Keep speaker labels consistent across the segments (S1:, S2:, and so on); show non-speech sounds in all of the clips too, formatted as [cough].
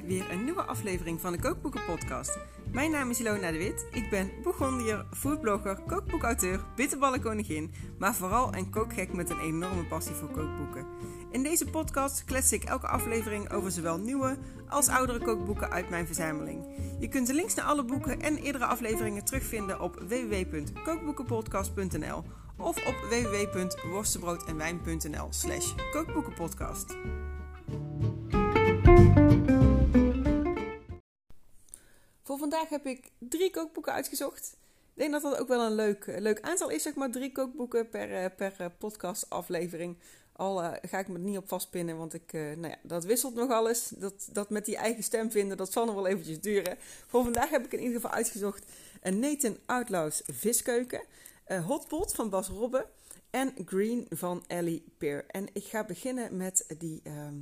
S1: bij weer een nieuwe aflevering van de Kookboeken Podcast. Mijn naam is Ilona de Wit. Ik ben Bourgondier, foodblogger, kookboekauteur, bitterballenkoningin, maar vooral een kookgek met een enorme passie voor kookboeken. In deze podcast klets ik elke aflevering over zowel nieuwe als oudere kookboeken uit mijn verzameling. Je kunt de links naar alle boeken en eerdere afleveringen terugvinden op www.kookboekenpodcast.nl of op www.worstenbroodенwijn.nl slash kookboekenpodcast. Vandaag heb ik drie kookboeken uitgezocht. Ik denk dat dat ook wel een leuk, leuk aantal is, zeg maar. Drie kookboeken per, eh, per eh, podcastaflevering. Al ga ik me er niet op vastpinnen, want ik, nou ja, dat wisselt nog alles. Dat, dat met die eigen stem vinden, dat zal nog wel eventjes duren. Voor vandaag heb ik in ieder geval uitgezocht een Nathan Outlaws viskeuken. Uh, Hotpot van Bas Robbe en Green van Ellie Peer. En ik ga beginnen met die, ehm,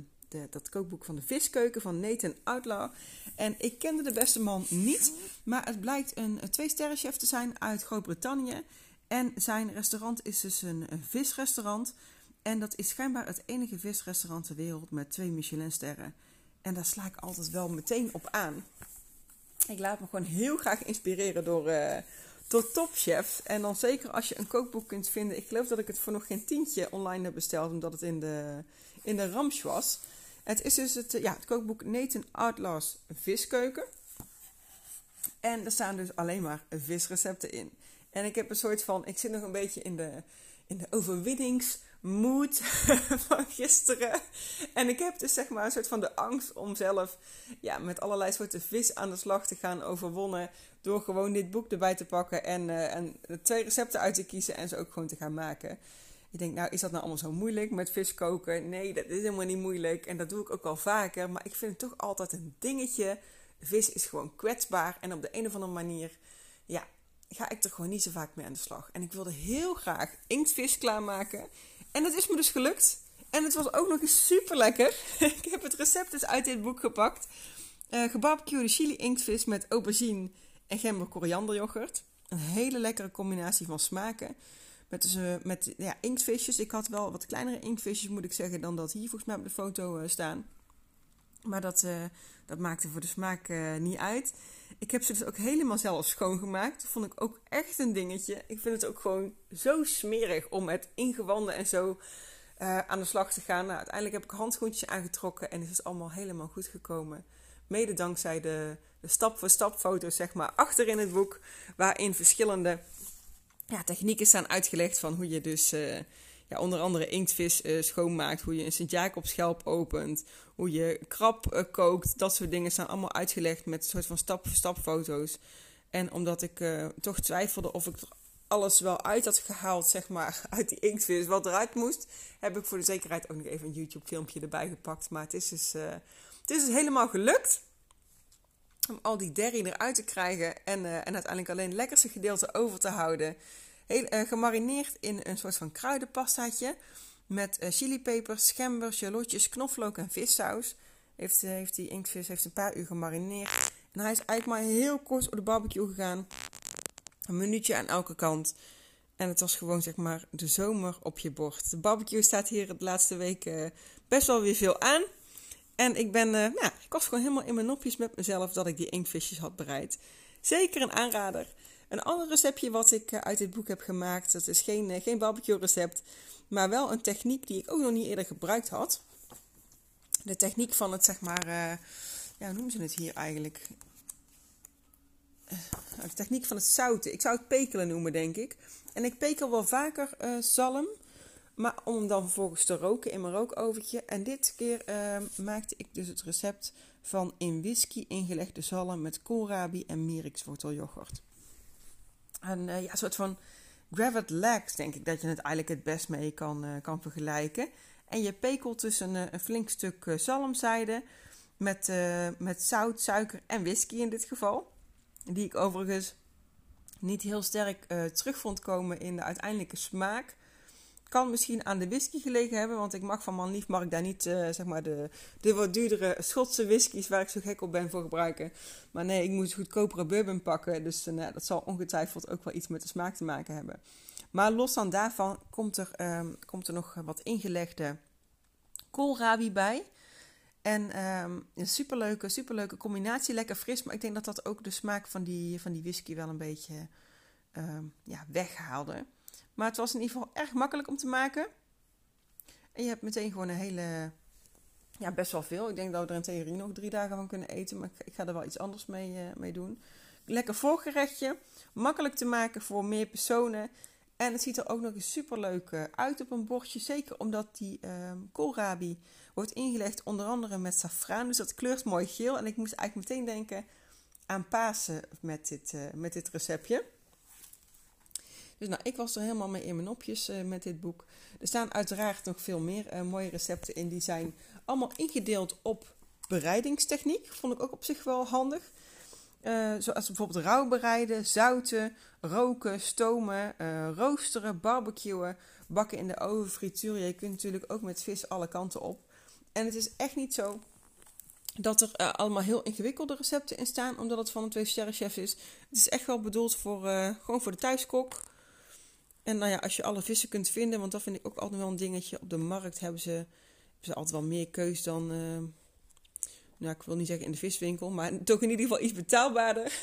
S1: dat kookboek van de viskeuken van Nathan Outlaw. En ik kende de beste man niet, maar het blijkt een, twee-sterrenchef te zijn uit Groot-Brittannië. En zijn restaurant is dus een, visrestaurant. En dat is schijnbaar het enige visrestaurant ter wereld met twee Michelinsterren. En daar sla ik altijd wel meteen op aan. Ik laat me gewoon heel graag inspireren door, uh, topchefs. En dan zeker als je een kookboek kunt vinden. Ik geloof dat ik het voor nog geen tientje online heb besteld, omdat het in de, in de Ramsch was. Het is dus het, ja, het kookboek Nathan Outlaws Viskeuken. En er staan dus alleen maar visrecepten in. En ik heb een soort van, ik zit nog een beetje in de, in de overwinningsmood [laughs] van gisteren. En ik heb dus zeg maar een soort van de angst om zelf ja, met allerlei soorten vis aan de slag te gaan overwonnen. Door gewoon dit boek erbij te pakken en, uh, en twee recepten uit te kiezen en ze ook gewoon te gaan maken. Je denkt, nou is dat nou allemaal zo moeilijk met vis koken? Nee, dat is helemaal niet moeilijk. En dat doe ik ook al vaker. Maar ik vind het toch altijd een dingetje. Vis is gewoon kwetsbaar. En op de een of andere manier, ja, ga ik er gewoon niet zo vaak mee aan de slag. En ik wilde heel graag inktvis klaarmaken. En dat is me dus gelukt. En het was ook nog eens super lekker. [laughs] ik heb het recept dus uit dit boek gepakt. Uh, chili inktvis met aubergine en gember korianderjoghurt. Een hele lekkere combinatie van smaken. Met, dus, uh, met ja, inktvisjes. Ik had wel wat kleinere inktvisjes, moet ik zeggen, dan dat hier volgens mij op de foto uh, staan. Maar dat, uh, dat maakte voor de smaak niet uit. Ik heb ze dus ook helemaal zelf schoongemaakt. Dat vond ik ook echt een dingetje. Ik vind het ook gewoon zo smerig om met ingewanden en zo aan de slag te gaan. Nou, uiteindelijk heb ik handschoentjes aangetrokken en is het allemaal helemaal goed gekomen. Mede dankzij de, de stap-voor-stap foto's, zeg maar, achter in het boek. Waarin verschillende ja, technieken staan uitgelegd van hoe je dus uh, ja, onder andere inktvis uh, schoonmaakt, hoe je een Sint-Jacobschelp opent, hoe je krab uh, kookt. Dat soort dingen staan allemaal uitgelegd met een soort van stap-voor-stap foto's. En omdat ik toch twijfelde of ik er alles wel uit had gehaald, zeg maar, [laughs] uit die inktvis, wat eruit moest, heb ik voor de zekerheid ook nog even een YouTube-filmpje erbij gepakt. Maar het is dus, het is dus helemaal gelukt om al die derry eruit te krijgen en, uh, en uiteindelijk alleen het lekkerste gedeelte over te houden. Heel, uh, gemarineerd in een soort van kruidenpastaatje met uh, chilipepers, gember, shallotjes, knoflook en vissaus. Heeft, heeft die inktvis heeft een paar uur gemarineerd. En hij is eigenlijk maar heel kort op de barbecue gegaan. Een minuutje aan elke kant. En het was gewoon zeg maar de zomer op je bord. De barbecue staat hier de laatste weken best wel weer veel aan. En ik ben, uh, nou, ik was gewoon helemaal in mijn nopjes met mezelf dat ik die inktvisjes had bereid. Zeker een aanrader. Een ander receptje wat ik uh, uit dit boek heb gemaakt, dat is geen, uh, geen barbecue recept, maar wel een techniek die ik ook nog niet eerder gebruikt had. De techniek van het, zeg maar, ja, hoe noemen ze het hier eigenlijk? de techniek van het zouten. Ik zou het pekelen noemen, denk ik. En ik pekel wel vaker zalm. Maar om dan vervolgens te roken in mijn rookovertje. En dit keer uh, maakte ik dus het recept van in whisky ingelegde zalm met koolrabi en miriksworteljoghurt. En uh, ja, een soort van gravet legs denk ik dat je het eigenlijk het best mee kan, uh, kan vergelijken. En je pekelt dus een, een flink stuk zalmzijde met, met zout, suiker en whisky in dit geval. Die ik overigens niet heel sterk terug vond komen in de uiteindelijke smaak kan misschien aan de whisky gelegen hebben, want ik mag van man lief mag ik daar niet uh, zeg maar de, de wat duurdere Schotse whiskies waar ik zo gek op ben voor gebruiken. Maar nee, ik moet goedkopere bourbon pakken, dus uh, dat zal ongetwijfeld ook wel iets met de smaak te maken hebben. Maar los dan daarvan komt er, um, komt er nog wat ingelegde koolrabi bij. En ehm, een superleuke, superleuke combinatie. Lekker fris, maar ik denk dat dat ook de smaak van die, van die whisky wel een beetje uh, ja, weghaalde. Maar het was in ieder geval erg makkelijk om te maken. En je hebt meteen gewoon een hele, ja, best wel veel. Ik denk dat we er in theorie nog drie dagen van kunnen eten. Maar ik, ga er wel iets anders mee, uh, mee doen. Lekker voorgerechtje. Makkelijk te maken voor meer personen. En het ziet er ook nog eens super leuk eh, uit op een bordje. Zeker omdat die um, koolrabi wordt ingelegd onder andere met safraan. Dus dat kleurt mooi geel. En ik moest eigenlijk meteen denken aan Pasen met dit, uh, met dit receptje. Dus nou, ik was er helemaal mee in mijn nopjes uh, met dit boek. Er staan uiteraard nog veel meer mooie recepten in. Die zijn allemaal ingedeeld op bereidingstechniek. Vond ik ook op zich wel handig. Uh, zoals bijvoorbeeld rauw bereiden, zouten, roken, stomen, roosteren, barbecuen, bakken in de oven, frituren. Je kunt natuurlijk ook met vis alle kanten op. En het is echt niet zo dat er allemaal heel ingewikkelde recepten in staan, omdat het van een twee sterren chef is. Het is echt wel bedoeld voor, gewoon voor de thuiskok. En nou ja, als je alle vissen kunt vinden, want dat vind ik ook altijd wel een dingetje. Op de markt hebben ze, ze altijd wel meer keus dan nou, ik wil niet zeggen in de viswinkel, maar [laughs] toch in ieder geval iets betaalbaarder.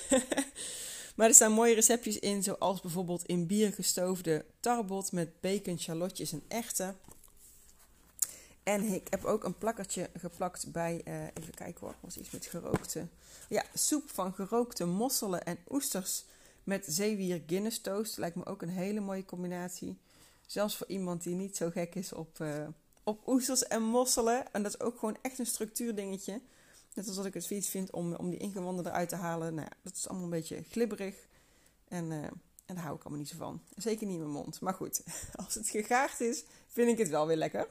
S1: [laughs] maar er staan mooie receptjes in, zoals bijvoorbeeld in bier gestoofde tarbot met bacon, shallotjes en echten. En ik heb ook een plakkertje geplakt bij, uh, even kijken hoor, was iets met gerookte. Ja, soep van gerookte mosselen en oesters met zeewier Guinness toast. Lijkt me ook een hele mooie combinatie. Zelfs voor iemand die niet zo gek is op, uh, op oesters en mosselen. En dat is ook gewoon echt een structuurdingetje. Net als dat ik het fiets vind om, om die ingewanden eruit te halen. Nou dat is allemaal een beetje glibberig. En, uh, en daar hou ik allemaal niet zo van. Zeker niet in mijn mond. Maar goed, [laughs] als het gegaard is, vind ik het wel weer lekker.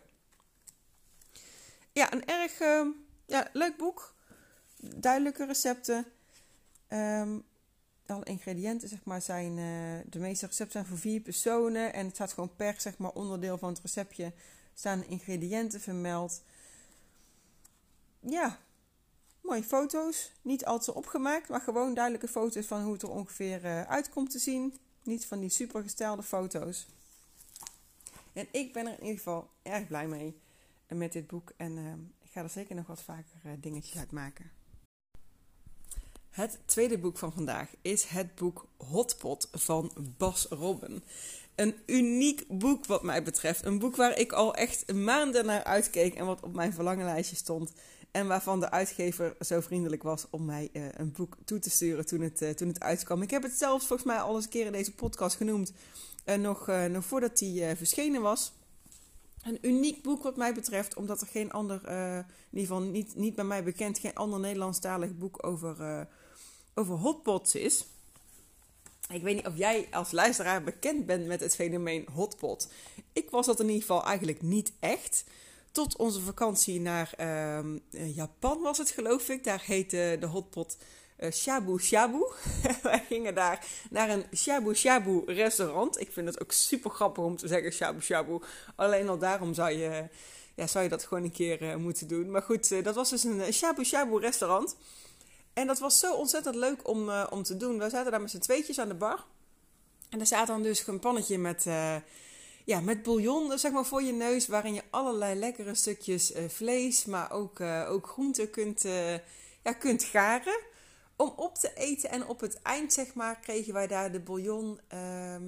S1: Ja, een erg uh, ja, leuk boek. Duidelijke recepten. Um, alle ingrediënten zeg maar, zijn... Uh, de meeste recepten zijn voor vier personen. En het staat gewoon per zeg maar, onderdeel van het receptje... staan ingrediënten vermeld. Ja, Mooie foto's, niet al te opgemaakt, maar gewoon duidelijke foto's van hoe het er ongeveer uh, uit komt te zien. Niet van die super gestelde foto's. En ik ben er in ieder geval erg blij mee eh, met dit boek. En uh, ik ga er zeker nog wat vaker dingetjes uit maken. Het tweede boek van vandaag is het boek Hotpot van Bas Robben. Een uniek boek wat mij betreft. Een boek waar ik al echt maanden naar uitkeek en wat op mijn verlangenlijstje stond. En waarvan de uitgever zo vriendelijk was om mij uh, een boek toe te sturen toen het, uh, toen het uitkwam. Ik heb het zelfs volgens mij al eens een keer in deze podcast genoemd. Uh, nog, nog voordat die verschenen was. Een uniek boek wat mij betreft, omdat er geen ander, in ieder geval niet, niet bij mij bekend, geen ander Nederlandstalig boek over, over hotpots is. Ik weet niet of jij als luisteraar bekend bent met het fenomeen hotpot. Ik was dat in ieder geval eigenlijk niet echt. Tot onze vakantie naar ehm, eh, Japan was het, geloof ik. Daar heette de hotpot uh, Shabu Shabu. [laughs] Wij gingen daar naar een Shabu Shabu restaurant. Ik vind het ook super grappig om te zeggen Shabu Shabu. Alleen al daarom zou je, ja, zou je dat gewoon een keer uh, moeten doen. Maar goed, dat was dus een Shabu Shabu restaurant. En dat was zo ontzettend leuk om, om te doen. We zaten daar met z'n tweetjes aan de bar. En er staat dan dus een pannetje met ja, met bouillon zeg maar, voor je neus, waarin je allerlei lekkere stukjes uh, vlees, maar ook, uh, ook groenten kunt, uh, ja, kunt garen. Om op te eten en op het eind zeg maar, kregen wij daar de bouillon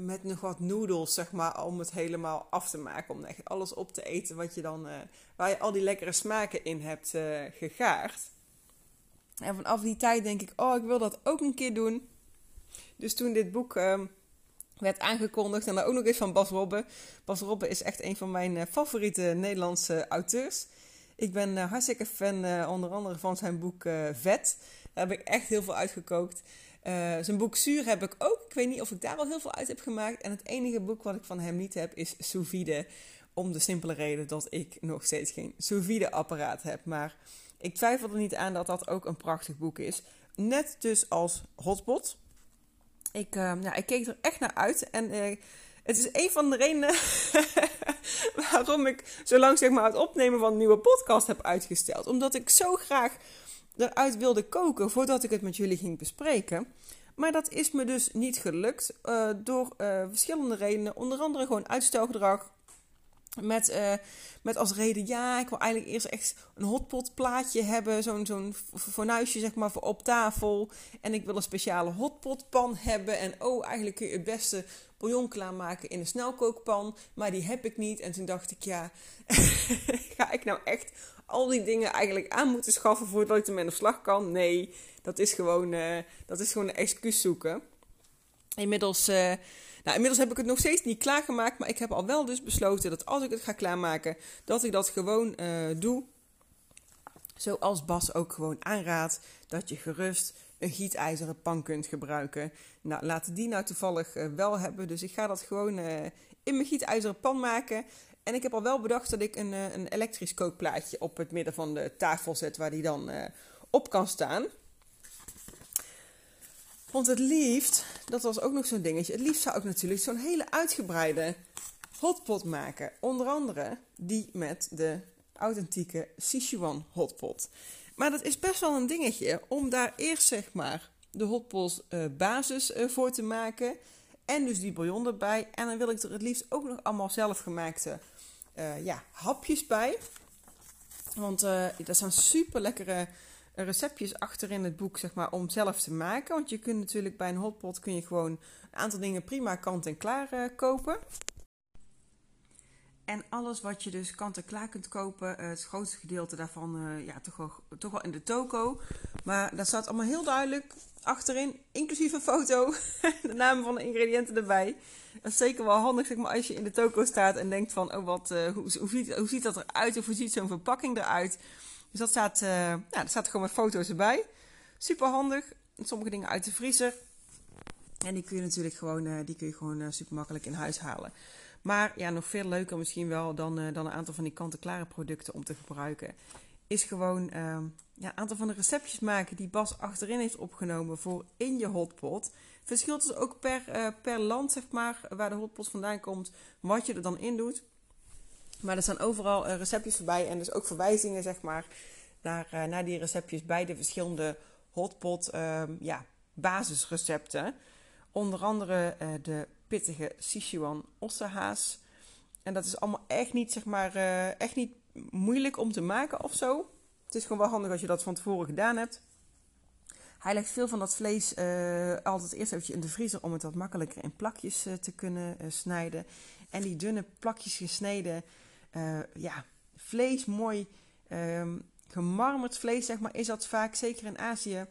S1: met nog wat noedels, zeg maar, om het helemaal af te maken. Om echt alles op te eten wat je dan, waar je al die lekkere smaken in hebt gegaard. En vanaf die tijd denk ik, oh, ik wil dat ook een keer doen. Dus toen dit boek ehm, werd aangekondigd. En dan ook nog eens van Bas Robbe. Bas Robbe is echt een van mijn eh, favoriete Nederlandse auteurs. Ik ben uh, hartstikke fan uh, onder andere van zijn boek Vet. Daar heb ik echt heel veel uitgekookt. zijn boek Zuur heb ik ook. Ik weet niet of ik daar al heel veel uit heb gemaakt. En het enige boek wat ik van hem niet heb is Sous Vide. Om de simpele reden dat ik nog steeds geen sous vide apparaat heb. Maar ik twijfel er niet aan dat dat ook een prachtig boek is. Net dus als Hotpot. Ik, ja, ik keek er echt naar uit. En uh, het is een van de redenen [laughs] waarom ik zo lang zeg maar, het opnemen van een nieuwe podcast heb uitgesteld. Omdat ik zo graag eruit wilde koken voordat ik het met jullie ging bespreken. Maar dat is me dus niet gelukt uh, door verschillende redenen. Onder andere gewoon uitstelgedrag. Met, uh, met als reden, ja, ik wil eigenlijk eerst echt een hotpot plaatje hebben. Zo'n zo'n fornuisje, zeg maar, voor op tafel. En ik wil een speciale hotpotpan hebben. En oh, eigenlijk kun je het beste bouillon klaarmaken in een snelkookpan. Maar die heb ik niet. En toen dacht ik, ja, [laughs] ga ik nou echt al die dingen eigenlijk aan moeten schaffen voordat ik ermee de slag kan? Nee, dat is gewoon, uh, dat is gewoon een excuus zoeken. Inmiddels... Uh, nou, inmiddels heb ik het nog steeds niet klaargemaakt, maar ik heb al wel dus besloten dat als ik het ga klaarmaken, dat ik dat gewoon uh, doe. Zoals Bas ook gewoon aanraadt, dat je gerust een gietijzeren pan kunt gebruiken. Nou, laten die nou toevallig uh, wel hebben, dus ik ga dat gewoon uh, in mijn gietijzeren pan maken. En ik heb al wel bedacht dat ik een, een elektrisch kookplaatje op het midden van de tafel zet, waar die dan op kan staan. Want het liefst, dat was ook nog zo'n dingetje, het liefst zou ik natuurlijk zo'n hele uitgebreide hotpot maken. Onder andere die met de authentieke Sichuan hotpot. Maar dat is best wel een dingetje om daar eerst zeg maar de hotpot uh, basis uh, voor te maken. En dus die bouillon erbij. En dan wil ik er het liefst ook nog allemaal zelfgemaakte uh, ja, hapjes bij. Want dat zijn super lekkere receptjes achter in het boek zeg maar, om zelf te maken. Want je kunt natuurlijk bij een hotpot kun je gewoon een aantal dingen prima kant-en-klaar uh, kopen. En alles wat je dus kant-en-klaar kunt kopen, uh, het grootste gedeelte daarvan uh, ja, toch, wel, toch wel in de toko. Maar daar staat allemaal heel duidelijk achterin, inclusief een foto, [laughs] de namen van de ingrediënten erbij. Dat is zeker wel handig zeg maar, als je in de toko staat en denkt van, oh wat, hoe, hoe, ziet, hoe ziet dat eruit of hoe ziet zo'n verpakking eruit. Dus dat staat, ja, er staat gewoon met foto's erbij. Super handig. Sommige dingen uit de vriezer. En die kun je natuurlijk gewoon, uh, die kun je gewoon uh, super makkelijk in huis halen. Maar ja, nog veel leuker misschien wel dan, dan een aantal van die kant-en-klare producten om te gebruiken. Is gewoon ehm, ja, een aantal van de receptjes maken die Bas achterin heeft opgenomen voor in je hotpot. Verschilt dus ook per, per land, zeg maar, waar de hotpot vandaan komt, wat je er dan in doet. Maar er staan overal uh, receptjes voorbij en dus ook verwijzingen zeg maar, naar, uh, naar die receptjes bij de verschillende hotpot uh, ja, basisrecepten. Onder andere uh, de pittige Sichuan ossehaas. En dat is allemaal echt niet, zeg maar, echt niet moeilijk om te maken of zo. Het is gewoon wel handig als je dat van tevoren gedaan hebt. Hij legt veel van dat vlees altijd eerst eventjes in de vriezer om het wat makkelijker in plakjes te kunnen snijden. En die dunne plakjes gesneden, uh, ja, vlees, mooi um, gemarmerd vlees, zeg maar, is dat vaak, zeker in Azië,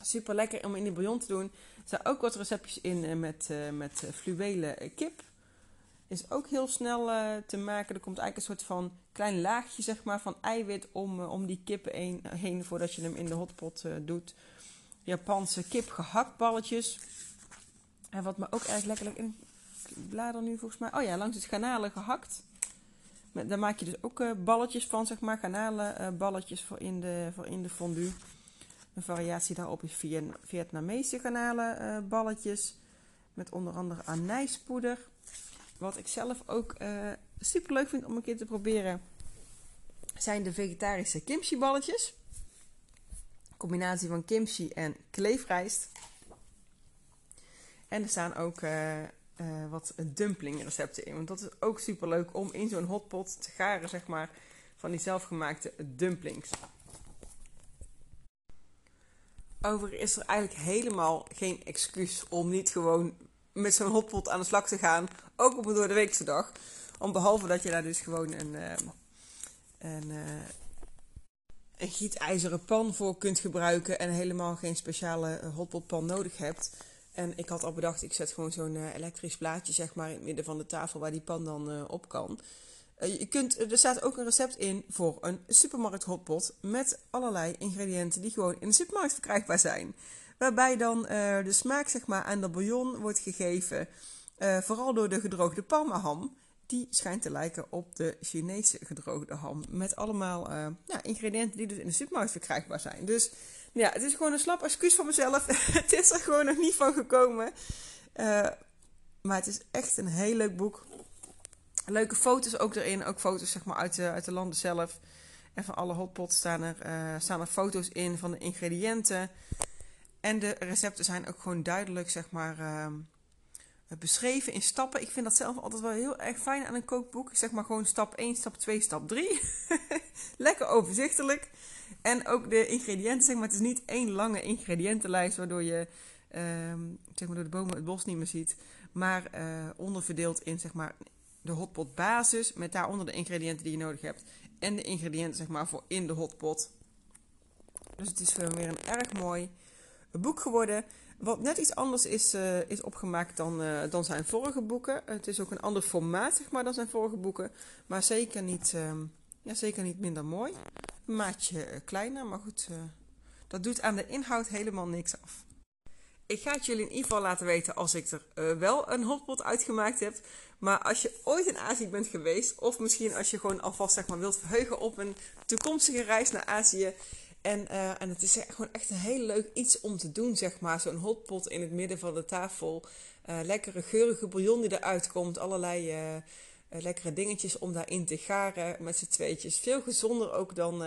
S1: super lekker om in de bouillon te doen. Er zijn ook wat receptjes in uh, met, uh, met fluwelen kip. Is ook heel snel te maken. Er komt eigenlijk een soort van klein laagje zeg maar, van eiwit om, om die kip heen, heen voordat je hem in de hotpot doet. Japanse kip gehaktballetjes. En wat me ook erg lekker in blader nu volgens mij. Oh ja, langs het garnalen gehakt. Daar maak je dus ook uh, balletjes van, zeg maar. Garnalen uh, balletjes voor in, de, voor in de fondue. Een variatie daarop is Vietnamese garnalen uh, balletjes. Met onder andere anijspoeder. Wat ik zelf ook super leuk vind om een keer te proberen. Zijn de vegetarische kimchi balletjes. Combinatie van kimchi en kleefrijst. En er staan ook uh, wat dumplingrecepten in. Want dat is ook super leuk om in zo'n hotpot te garen, zeg maar, van die zelfgemaakte dumplings. Overigens is er eigenlijk helemaal geen excuus om niet gewoon met zo'n hotpot aan de slag te gaan. Ook op een door de dag. Om behalve dat je daar dus gewoon een, uh, een, uh, een gietijzeren pan voor kunt gebruiken. En helemaal geen speciale hotpotpan nodig hebt. En ik had al bedacht, ik zet gewoon zo'n uh, elektrisch plaatje zeg maar in het midden van de tafel waar die pan dan uh, op kan. Uh, je kunt, er staat ook een recept in voor een supermarkt hotpot met allerlei ingrediënten die gewoon in de supermarkt verkrijgbaar zijn. Waarbij dan de smaak zeg maar aan de bouillon wordt gegeven, vooral door de gedroogde parmaham. Die schijnt te lijken op de Chinese gedroogde ham. Met allemaal ja, ingrediënten die dus in de supermarkt verkrijgbaar zijn. Dus ja, het is gewoon een slap excuus van mezelf. [laughs] het is er gewoon nog niet van gekomen. Uh, maar het is echt een heel leuk boek. Leuke foto's ook erin. Ook foto's zeg maar, uit, de, uit de landen zelf. En van alle hotpots staan er, uh, staan er foto's in van de ingrediënten. En de recepten zijn ook gewoon duidelijk zeg maar, uh, beschreven in stappen. Ik vind dat zelf altijd wel heel erg fijn aan een kookboek. Ik zeg maar gewoon stap 1, stap 2, stap 3. [laughs] Lekker overzichtelijk. En ook de ingrediënten, zeg maar. Het is niet één lange ingrediëntenlijst waardoor je ehm, zeg maar door de bomen het bos niet meer ziet. Maar uh, onderverdeeld in zeg maar de hotpot basis met daaronder de ingrediënten die je nodig hebt. En de ingrediënten zeg maar voor in de hotpot. Dus het is gewoon weer een erg mooi boek geworden. Wat net iets anders is, uh, is opgemaakt dan, uh, dan zijn vorige boeken. Het is ook een ander formaat zeg maar, dan zijn vorige boeken. Maar zeker niet, uh, ja, zeker niet minder mooi. Een maatje uh, kleiner, maar goed. dat doet aan de inhoud helemaal niks af. Ik ga het jullie in ieder geval laten weten als ik er wel een hotpot uitgemaakt heb. Maar als je ooit in Azië bent geweest, of misschien als je gewoon alvast zeg maar, wilt verheugen op een toekomstige reis naar Azië, en, uh, en het is gewoon echt een heel leuk iets om te doen, zeg maar. Zo'n hotpot in het midden van de tafel. Uh, lekkere geurige bouillon die eruit komt. Allerlei uh, lekkere dingetjes om daarin te garen met z'n tweetjes. Veel gezonder ook dan,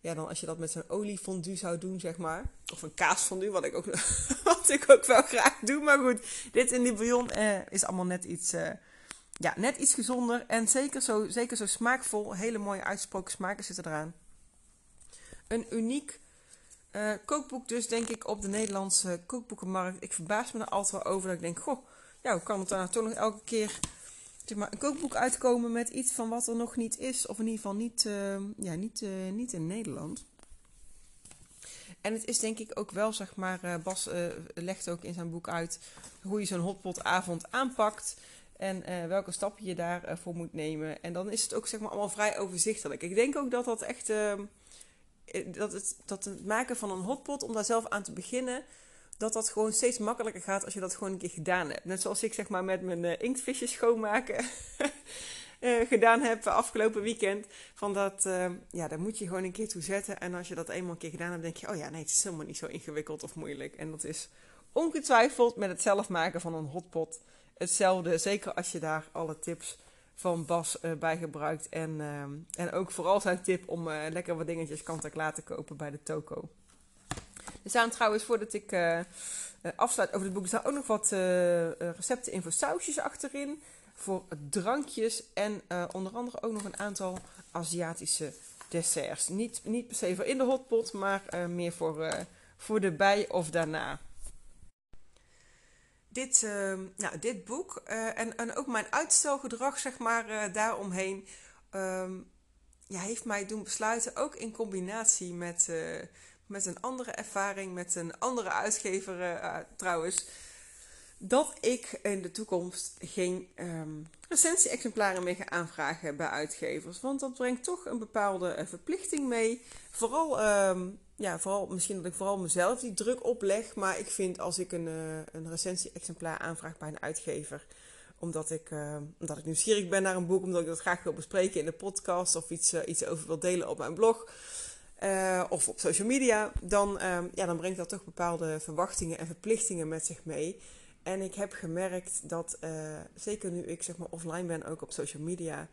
S1: ja, dan als je dat met zo'n oliefondue zou doen, zeg maar. Of een kaasfondue, wat ik ook, [laughs] wat ik ook wel graag doe. Maar goed, dit in die bouillon is allemaal net iets, ja, net iets gezonder. En zeker zo, zeker zo smaakvol. Hele mooie uitgesproken smaken zitten eraan een uniek uh, kookboek dus, denk ik, op de Nederlandse kookboekenmarkt. Ik verbaas me er altijd wel over dat ik denk, goh, ja, hoe kan het daar toch nog elke keer zeg maar, een kookboek uitkomen met iets van wat er nog niet is. Of in ieder geval niet, uh, ja, niet, uh, niet in Nederland. En het is denk ik ook wel, zeg maar, Bas legt ook in zijn boek uit hoe je zo'n hotpotavond aanpakt. En welke stappen je daarvoor moet nemen. En dan is het ook zeg maar allemaal vrij overzichtelijk. Ik denk ook dat dat echt ehm, eh, dat het, dat het maken van een hotpot, om daar zelf aan te beginnen, dat dat gewoon steeds makkelijker gaat als je dat gewoon een keer gedaan hebt. Net zoals ik zeg maar met mijn uh, inktvisjes schoonmaken uh, [laughs] gedaan heb afgelopen weekend. Van dat, ja, daar moet je gewoon een keer toe zetten. En als je dat eenmaal een keer gedaan hebt, denk je, oh ja, nee, het is helemaal niet zo ingewikkeld of moeilijk. En dat is ongetwijfeld met het zelf maken van een hotpot hetzelfde. Zeker als je daar alle tips van Bas uh, bij gebruikt. En, uh, en ook vooral zijn tip om uh, lekker wat dingetjes kant-en-klaar te kopen bij de toko. Er staan trouwens, voordat ik afsluit over het boek, er staan ook nog wat recepten in voor sausjes achterin. Voor drankjes en onder andere ook nog een aantal Aziatische desserts. Niet, niet per se voor in de hotpot, maar meer voor, voor de bij of daarna dit, uh, nou, dit boek uh, en, en ook mijn uitstelgedrag, zeg maar, uh, daaromheen, um, ja, heeft mij doen besluiten, ook in combinatie met, uh, met een andere ervaring, met een andere uitgever trouwens, dat ik in de toekomst geen um, recensie-exemplaren meer ga aanvragen bij uitgevers. Want dat brengt toch een bepaalde verplichting mee. Vooral ja, vooral, misschien dat ik vooral mezelf die druk opleg. Maar ik vind als ik een, uh, een recensie-exemplaar aanvraag bij een uitgever. Omdat ik, uh, omdat ik nieuwsgierig ben naar een boek. Omdat ik dat graag wil bespreken in de podcast. Of iets, uh, iets over wil delen op mijn blog. of op social media. Dan, ehm, ja, dan brengt dat toch bepaalde verwachtingen en verplichtingen met zich mee. En ik heb gemerkt dat, zeker nu ik zeg maar offline ben, ook op social media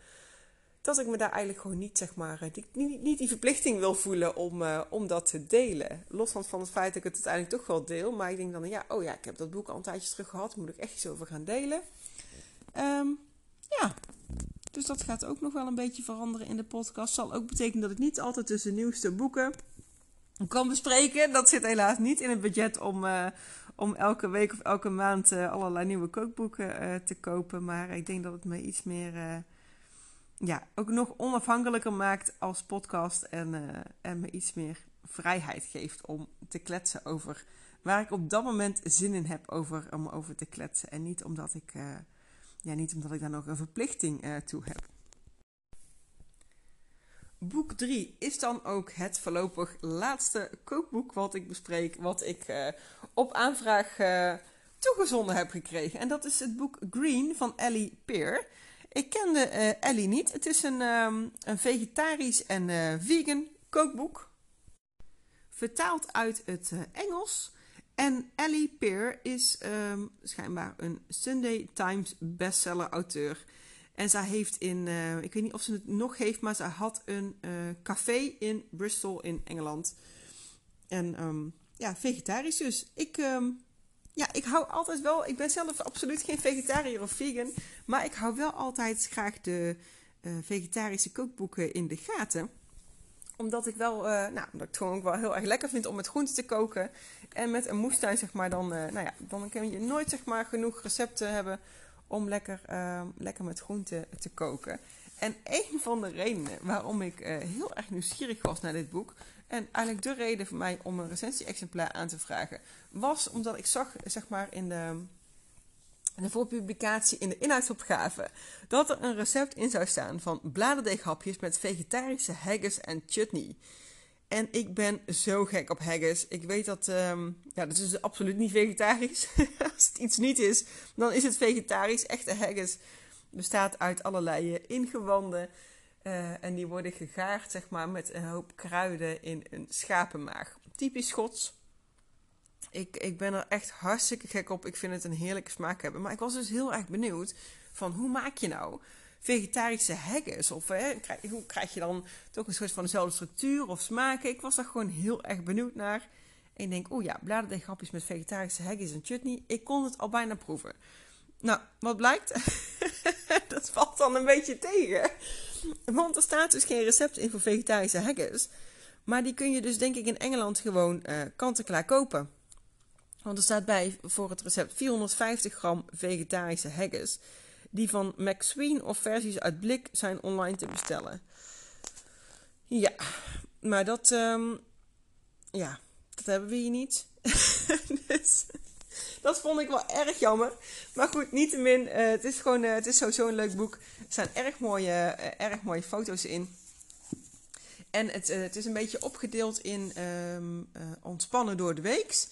S1: dat ik me daar eigenlijk gewoon niet, zeg maar, eh, die, niet, niet die verplichting wil voelen om, uh, om dat te delen. Los van, het feit dat ik het uiteindelijk toch wel deel. Maar ik denk dan, ja, oh ja, ik heb dat boek al een tijdje terug gehad. Moet ik echt iets over gaan delen. Um, ja, dus dat gaat ook nog wel een beetje veranderen in de podcast. Zal ook betekenen dat ik niet altijd tussen nieuwste boeken kan bespreken. Dat zit helaas niet in het budget om, uh, om elke week of elke maand allerlei nieuwe kookboeken te kopen. Maar ik denk dat het me iets meer ja, ook nog onafhankelijker maakt als podcast en, uh, en me iets meer vrijheid geeft om te kletsen over waar ik op dat moment zin in heb over, om over te kletsen. En niet omdat ik, uh, ja, niet omdat ik daar nog een verplichting uh, toe heb. Boek 3 is dan ook het voorlopig laatste kookboek wat ik bespreek, wat ik op aanvraag toegezonden heb gekregen. En dat is het boek Green van Ellie Peer. Ik kende uh, Ellie niet. Het is een, um, een vegetarisch en uh, vegan kookboek. Vertaald uit het uh, Engels. En Ellie Peer is um, schijnbaar een Sunday Times bestseller auteur. En zij heeft in, ik weet niet of ze het nog heeft, maar ze had een café in Bristol in Engeland. En um, ja, vegetarisch dus. Ik ja, ik hou altijd wel. Ik ben zelf absoluut geen vegetariër of vegan. Maar ik hou wel altijd graag de uh, vegetarische kookboeken in de gaten omdat ik wel, uh, nou, dat ik het gewoon ook wel heel erg lekker vind om met groenten te koken. En met een moestuin, zeg maar, dan, uh, nou ja, dan kun je nooit, zeg maar, genoeg recepten hebben om lekker, lekker met groenten te koken. En een van de redenen waarom ik heel erg nieuwsgierig was naar dit boek, en eigenlijk de reden voor mij om een recensie-exemplaar aan te vragen, was omdat ik zag, zeg maar, in de, in de voorpublicatie in de inhoudsopgave dat er een recept in zou staan van bladerdeeghapjes met vegetarische haggis en chutney. En ik ben zo gek op haggis. Ik weet dat, um, ja, dat is absoluut niet vegetarisch. [laughs] Als het iets niet is, dan is het vegetarisch. Echte haggis bestaat uit allerlei ingewanden. Uh, en die worden gegaard, zeg maar, met een hoop kruiden in een schapenmaag. Typisch Schots. Ik, ik ben er echt hartstikke gek op. Ik vind het een heerlijke smaak hebben. Maar ik was dus heel erg benieuwd van hoe maak je nou vegetarische haggis? Of hoe krijg je dan toch een soort van dezelfde structuur of smaken? Ik was daar gewoon heel erg benieuwd naar. En ik denk, oh ja, bladerdeeghapjes met vegetarische haggis en chutney. Ik kon het al bijna proeven. Nou, wat blijkt? [laughs] dat valt dan een beetje tegen. Want er staat dus geen recept in voor vegetarische haggis. Maar die kun je dus denk ik in Engeland gewoon uh, kant-en-klaar kopen. Want er staat bij voor het recept 450 gram vegetarische haggis. Die van McSween of versies uit blik zijn online te bestellen. Ja, maar dat, um, ja, dat hebben we hier niet. [laughs] dus, dat vond ik wel erg jammer. Maar goed, niettemin, uh, het is gewoon, uh, het is sowieso een leuk boek. Er staan erg mooie, uh, erg mooie foto's in. En het, het is een beetje opgedeeld in um, ontspannen door de weeks.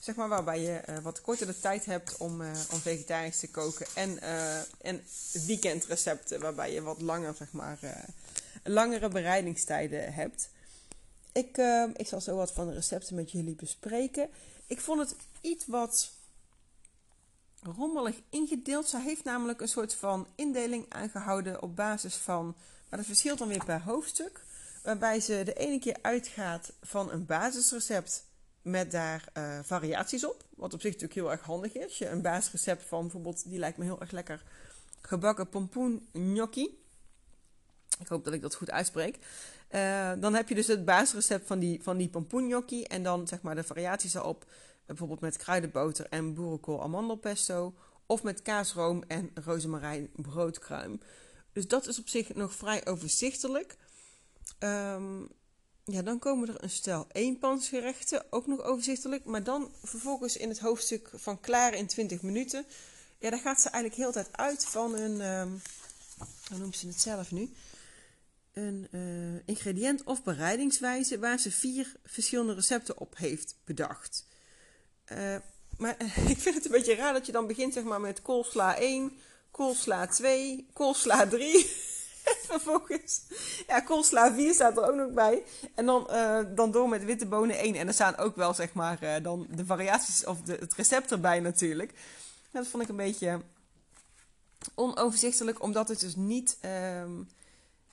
S1: Zeg maar waarbij je wat korter de tijd hebt om, om vegetarisch te koken. En, en weekendrecepten waarbij je wat langer, zeg maar, langere bereidingstijden hebt. Ik, ik zal zo wat van de recepten met jullie bespreken. Ik vond het iets wat rommelig ingedeeld. Ze heeft namelijk een soort van indeling aangehouden op basis van. Maar dat verschilt dan weer per hoofdstuk. Waarbij ze de ene keer uitgaat van een basisrecept met daar uh, variaties op. Wat op zich natuurlijk heel erg handig is. Je een basisrecept van bijvoorbeeld, die lijkt me heel erg lekker, gebakken pompoen gnocchi. Ik hoop dat ik dat goed uitspreek. Uh, dan heb je dus het basisrecept van die, van die. En dan zeg maar de variaties erop. Bijvoorbeeld met kruidenboter en boerenkool amandelpesto. Of met kaasroom en rozemarijn broodkruim. Dus dat is op zich nog vrij overzichtelijk. Um, ja, dan komen er een stel eenpansgerechten, ook nog overzichtelijk. Maar dan vervolgens in het hoofdstuk van klaar in 20 minuten. Ja, daar gaat ze eigenlijk heel tijd uit van een, um, hoe noemt ze het zelf nu? Een uh, ingrediënt of bereidingswijze waar ze vier verschillende recepten op heeft bedacht. Uh, maar [laughs] ik vind het een beetje raar dat je dan begint zeg maar met koolsla 1, koolsla 2, koolsla 3. [laughs] vervolgens, ja, koolsla 4 staat er ook nog bij. En dan, uh, dan door met witte bonen 1. En er staan ook wel, zeg maar, uh, dan de variaties of de, het recept erbij natuurlijk. dat vond ik een beetje onoverzichtelijk, omdat het dus niet, um,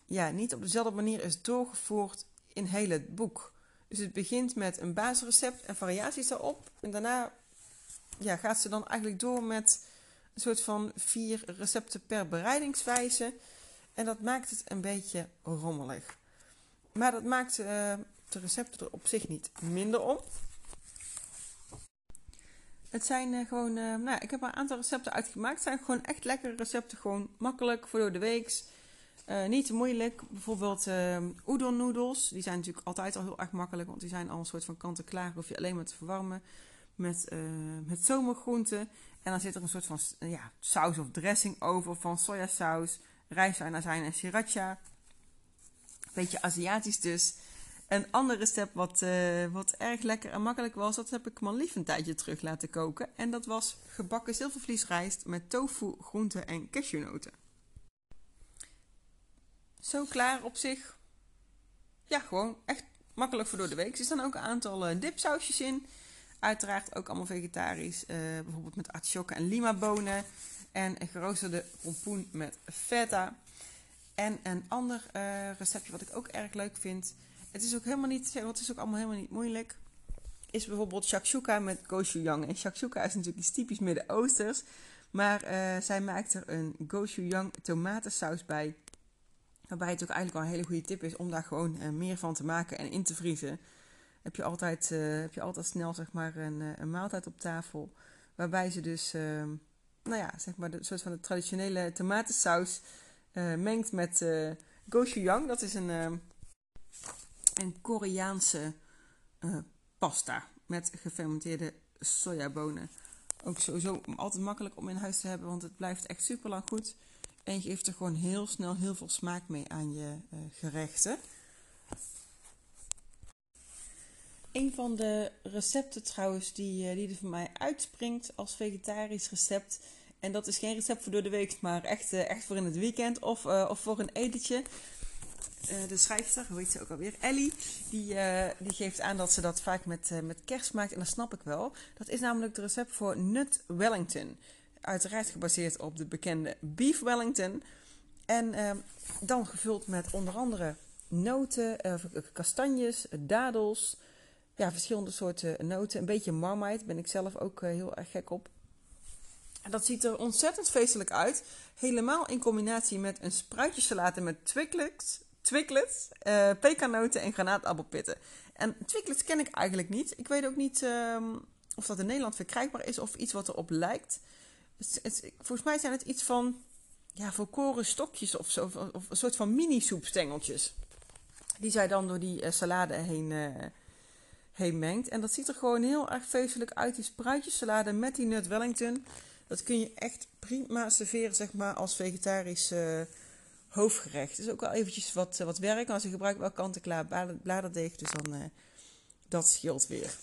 S1: ja, niet op dezelfde manier is doorgevoerd in heel het boek. Dus het begint met een basisrecept en variaties daarop. En daarna ja, gaat ze dan eigenlijk door met een soort van vier recepten per bereidingswijze. En dat maakt het een beetje rommelig. Maar dat maakt uh, de recepten er op zich niet minder om. Het zijn uh, gewoon, uh, nou, ik heb een aantal recepten uitgemaakt. Het zijn gewoon echt lekkere recepten. Gewoon makkelijk voor door de weeks. Niet te moeilijk. Bijvoorbeeld udon noedels. Die zijn natuurlijk altijd al heel erg makkelijk. Want die zijn al een soort van kant-en-klaar. Hoef je alleen maar te verwarmen. Met, met zomergroenten. En dan zit er een soort van ja, saus of dressing over. Van sojasaus rijstwijn, en sriracha. Beetje Aziatisch dus. Een ander recept wat, uh, wat erg lekker en makkelijk was, dat heb ik mijn lief een tijdje terug laten koken. En dat was gebakken zilvervliesrijst met tofu, groenten en cashewnoten. Zo klaar op zich. Ja, gewoon echt makkelijk voor door de week. Er staan ook een aantal uh, dipsausjes in. Uiteraard ook allemaal vegetarisch. Uh, bijvoorbeeld met artichokken en lima bonen. En een geroosterde pompoen met feta. En een ander uh, receptje wat ik ook erg leuk vind. Het is ook helemaal niet, is ook allemaal helemaal niet moeilijk. is bijvoorbeeld shakshuka met gochujang. En shakshuka is natuurlijk iets typisch Midden-Oosters. Maar zij maakt er een gochujang tomatensaus bij. Waarbij het ook eigenlijk wel een hele goede tip is om daar gewoon uh, meer van te maken en in te vriezen. Heb je altijd, uh, heb je altijd snel zeg maar, een, een maaltijd op tafel. Waarbij ze dus, ehm, nou ja, zeg maar, de soort van de traditionele tomatensaus mengt met gochujang. Dat is een, ehm, een Koreaanse pasta met gefermenteerde sojabonen. Ook sowieso altijd makkelijk om in huis te hebben, want het blijft echt super lang goed. En je geeft er gewoon heel snel heel veel smaak mee aan je uh, gerechten. Een van de recepten trouwens die, uh, die er voor mij uitspringt als vegetarisch recept. En dat is geen recept voor door de week, maar echt, uh, echt voor in het weekend of, of voor een etentje. De schrijfster, hoe heet ze ook alweer? Ellie, die, die geeft aan dat ze dat vaak met, met kerst maakt. En dat snap ik wel. Dat is namelijk het recept voor Nut Wellington. Uiteraard gebaseerd op de bekende Beef Wellington. En ehm, dan gevuld met onder andere noten, kastanjes, dadels. Ja, verschillende soorten noten. Een beetje marmite, ben ik zelf ook heel erg gek op. En dat ziet er ontzettend feestelijk uit. Helemaal in combinatie met een spruitjesalade met Twix, Twiglets, uh, pekanoten en granaatappelpitten. En Twiglets ken ik eigenlijk niet. Ik weet ook niet um, of dat in Nederland verkrijgbaar is of iets wat erop lijkt. Het, het, volgens mij zijn het iets van ja, volkoren stokjes of zo. Of, een soort van mini-soepstengeltjes. Die zij dan door die uh, salade heen, uh, heen mengt. En dat ziet er gewoon heel erg feestelijk uit. Die spruitjessalade met die nut Wellington. Dat kun je echt prima serveren, zeg maar, als vegetarisch hoofdgerecht. is ook wel eventjes wat, wat werk. Als je gebruikt wel kant-en-klaar bladerdeeg, dus dan dat scheelt weer.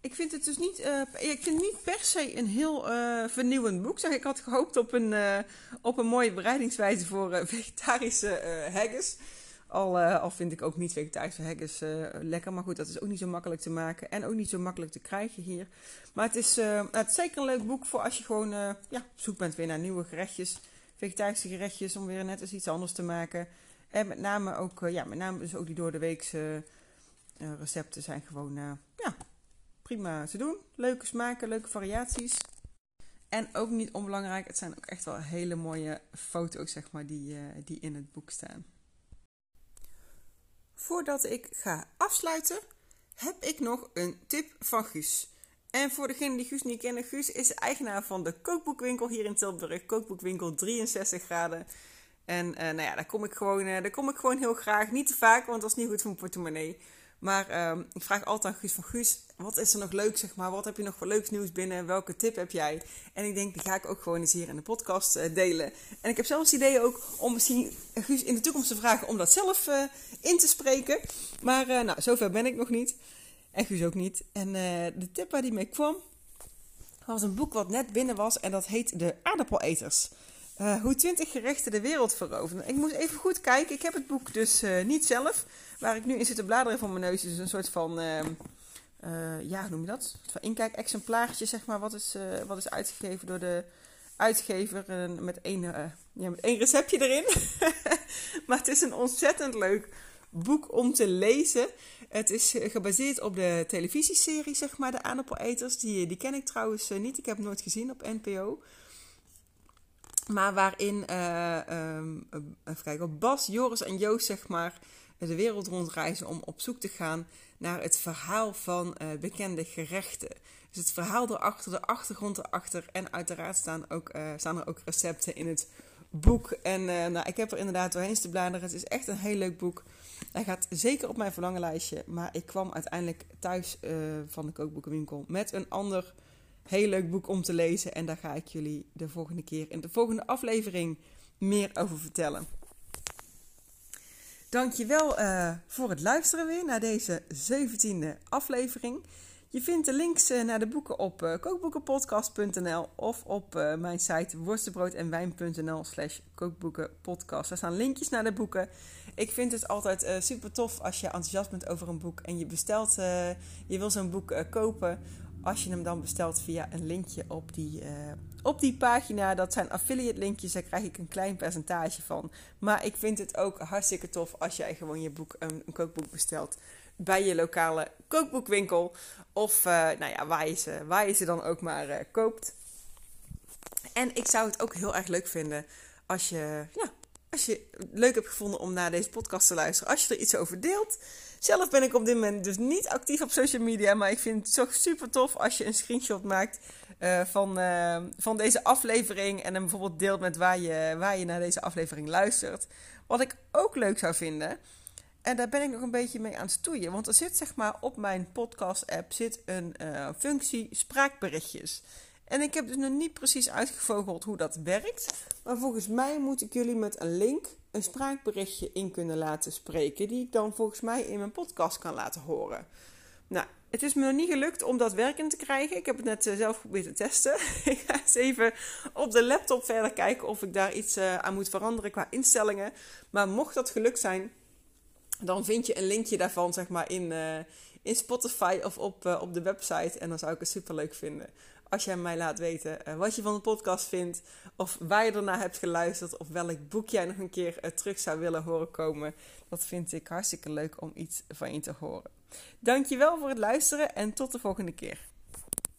S1: Ik vind het dus niet, uh, ik vind niet per se een heel uh, vernieuwend boek. Zeg, ik had gehoopt op een, uh, op een mooie bereidingswijze voor [laughs] vegetarische haggis. Al, al vind ik ook niet vegetarische haggis lekker. Maar goed, dat is ook niet zo makkelijk te maken. En ook niet zo makkelijk te krijgen hier. Maar het is, het zeker een leuk boek voor als je gewoon ja, op zoek bent weer naar nieuwe gerechtjes vegetarische gerechtjes om weer net eens iets anders te maken. En met name ook, ja, met name dus ook die door de weekse recepten zijn gewoon, ja, prima te doen. Leuke smaken, leuke variaties. En ook niet onbelangrijk, het zijn ook echt wel hele mooie foto's, zeg maar, die, die in het boek staan. Voordat ik ga afsluiten, heb ik nog een tip van Guus. En voor degenen die Guus niet kennen, Guus is eigenaar van de kookboekwinkel hier in Tilburg. Kookboekwinkel 63 graden. En uh, nou ja, daar kom, ik gewoon, uh, daar kom ik gewoon heel graag. Niet te vaak, want dat is niet goed voor mijn portemonnee. Maar uh, ik vraag altijd aan Guus van Guus, wat is er nog leuk, zeg maar? Wat heb je nog voor leuks nieuws binnen? Welke tip heb jij? En ik denk, die ga ik ook gewoon eens hier in de podcast uh, delen. En ik heb zelfs het idee ook om misschien Guus in de toekomst te vragen om dat zelf in te spreken. Maar nou, zover ben ik nog niet. En Guus ook niet. En de tip waar die mee kwam, was een boek wat net binnen was. En dat heet De Aardappeleters. Hoe 20 gerechten de wereld veroveren. Ik moest even goed kijken. Ik heb het boek dus niet zelf. Waar ik nu in zit te bladeren van mijn neus. is een soort van, ja, hoe noem je dat? Van inkijk-exemplaartje, zeg maar. Wat is, wat is uitgegeven door de uitgever. met, één, ja, met één receptje erin. [laughs] maar het is een ontzettend leuk boek om te lezen. Het is eh, gebaseerd op de televisieserie, zeg maar, De Aardappeleters. Die, die ken ik trouwens eh, niet. Ik heb hem nooit gezien op NPO. Maar waarin, um, even kijken, Bas, Joris en Joost, zeg maar, de wereld rondreizen om op zoek te gaan naar het verhaal van uh, bekende gerechten. Dus het verhaal erachter, de achtergrond erachter. En uiteraard staan, ook, uh, staan er ook recepten in het boek. En uh, nou, ik heb er inderdaad doorheen te bladeren. Het is echt een heel leuk boek. Hij gaat zeker op mijn verlangenlijstje. Maar ik kwam uiteindelijk thuis van de kookboekenwinkel met een ander heel leuk boek om te lezen. En daar ga ik jullie de volgende keer in de volgende aflevering meer over vertellen. Dankjewel uh, voor het luisteren weer naar deze 17e aflevering. Je vindt de links uh, naar de boeken op uh, kookboekenpodcast.nl of op mijn site worstenbrood-en-wijn.nl slash kookboekenpodcast. Daar staan linkjes naar de boeken. Ik vind het altijd super tof als je enthousiast bent over een boek en je bestelt, je wil zo'n boek kopen. Als je hem dan bestelt via een linkje op die, op die pagina. Dat zijn affiliate linkjes, daar krijg ik een klein percentage van. Maar ik vind het ook hartstikke tof als jij gewoon je boek, een, een kookboek bestelt bij je lokale kookboekwinkel. Of nou ja, waar, je ze, waar je ze dan ook maar koopt. En ik zou het ook heel erg leuk vinden als je, ja, als je het leuk hebt gevonden om naar deze podcast te luisteren. Als je er iets over deelt. Zelf ben ik op dit moment dus niet actief op social media. Maar ik vind het toch super tof als je een screenshot maakt uh, van, uh, van deze aflevering. En hem bijvoorbeeld deelt met waar je, waar je naar deze aflevering luistert. Wat ik ook leuk zou vinden. En daar ben ik nog een beetje mee aan het stoeien. Want er zit zeg maar op mijn podcast app zit een uh, functie spraakberichtjes. En ik heb dus nog niet precies uitgevogeld hoe dat werkt. Maar volgens mij moet ik jullie met een link een spraakberichtje in kunnen laten spreken. Die ik dan volgens mij in mijn podcast kan laten horen. Nou, het is me nog niet gelukt om dat werkend te krijgen. Ik heb het net eh, zelf geprobeerd te testen. [laughs] ik ga eens even op de laptop verder kijken of ik daar iets uh, aan moet veranderen qua instellingen. Maar mocht dat gelukt zijn, dan vind je een linkje daarvan zeg maar in, uh, in Spotify of op, op de website. En dan zou ik het super leuk vinden als jij mij laat weten uh, wat je van de podcast vindt. Of waar je ernaar hebt geluisterd. Of welk boek jij nog een keer uh, terug zou willen horen komen. Dat vind ik hartstikke leuk om iets van je te horen. Dankjewel voor het luisteren en tot de volgende keer.